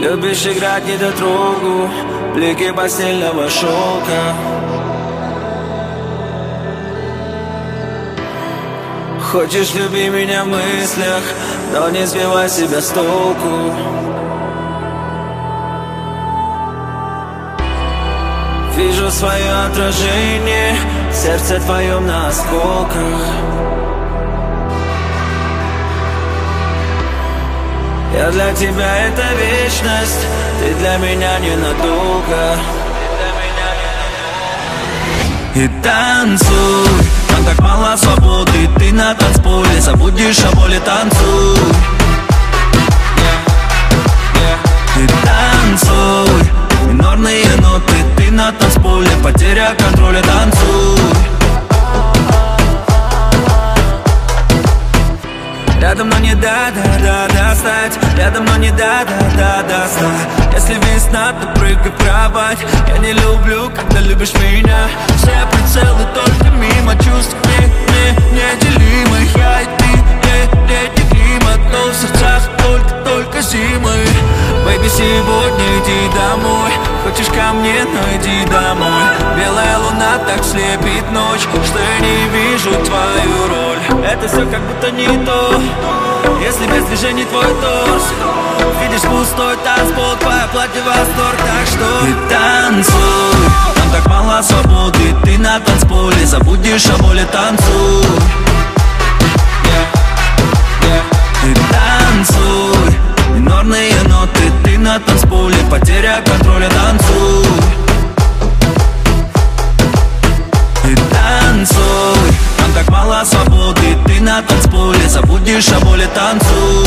Любишь играть недотрогу Блики постельного шелка Хочешь, люби меня в мыслях Но не сбивай себя с толку. Вижу свое отражение сердце твоем на осколках Я для тебя это вечность Ты для меня ненадолго. И танцуй Нам так мало свободы Ты на танцполе Забудешь о боли, танцуй. И танцуй Минорные ноты Ты на танцполе Потеря контроля, танцуй. Рядом, но не да-да-да достать. Рядом, но не да-да-да достать Если весна, то прыгай в кровать. Я не люблю, когда любишь меня. Все прицелы только мимо Чувств. Не, не, неделимых. Я и ты, не, летний климат Но в сердцах только-только зимы. Бэйби, сегодня иди домой. Хочешь ко мне, но иди домой. Белая луна так слепит ночь Что я не вижу Это все как будто не то. Если без движений твой торс Видишь пустой танцпол Твое платье восторг Так что и танцуй. Нам так мало свободы Ты на танцполе Забудешь о боли, танцуй. И танцуй Забудешь о боли, танцуй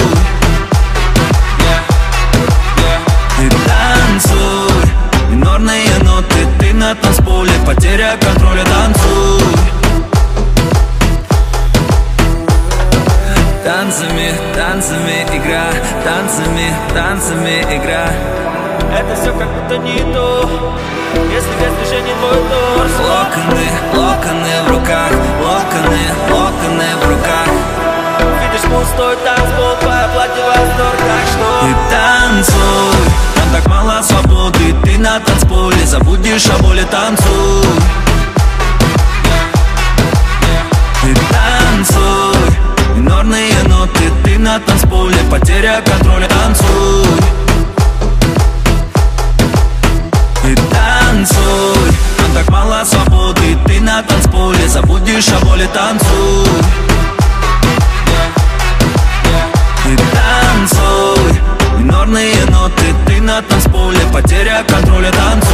И танцуй. Минорные ноты Ты на танцполе Потеря контроля, танцуй Танцами, танцами игра Танцами, танцами игра. Это все как будто не то. Если без движения твой торс танцпол танцуй. Нам так мало свободы Ты на танцполе Забудешь о боли, танцуй. И танцуй. Минорные ноты Ты на танцполе Потеря контроля Танцуй. И танцуй. Нам так мало свободы Ты на танцполе Забудешь о боли Танцуй И танцуй. Минорные ноты Ты на танцполе. Потеря контроля Танцуй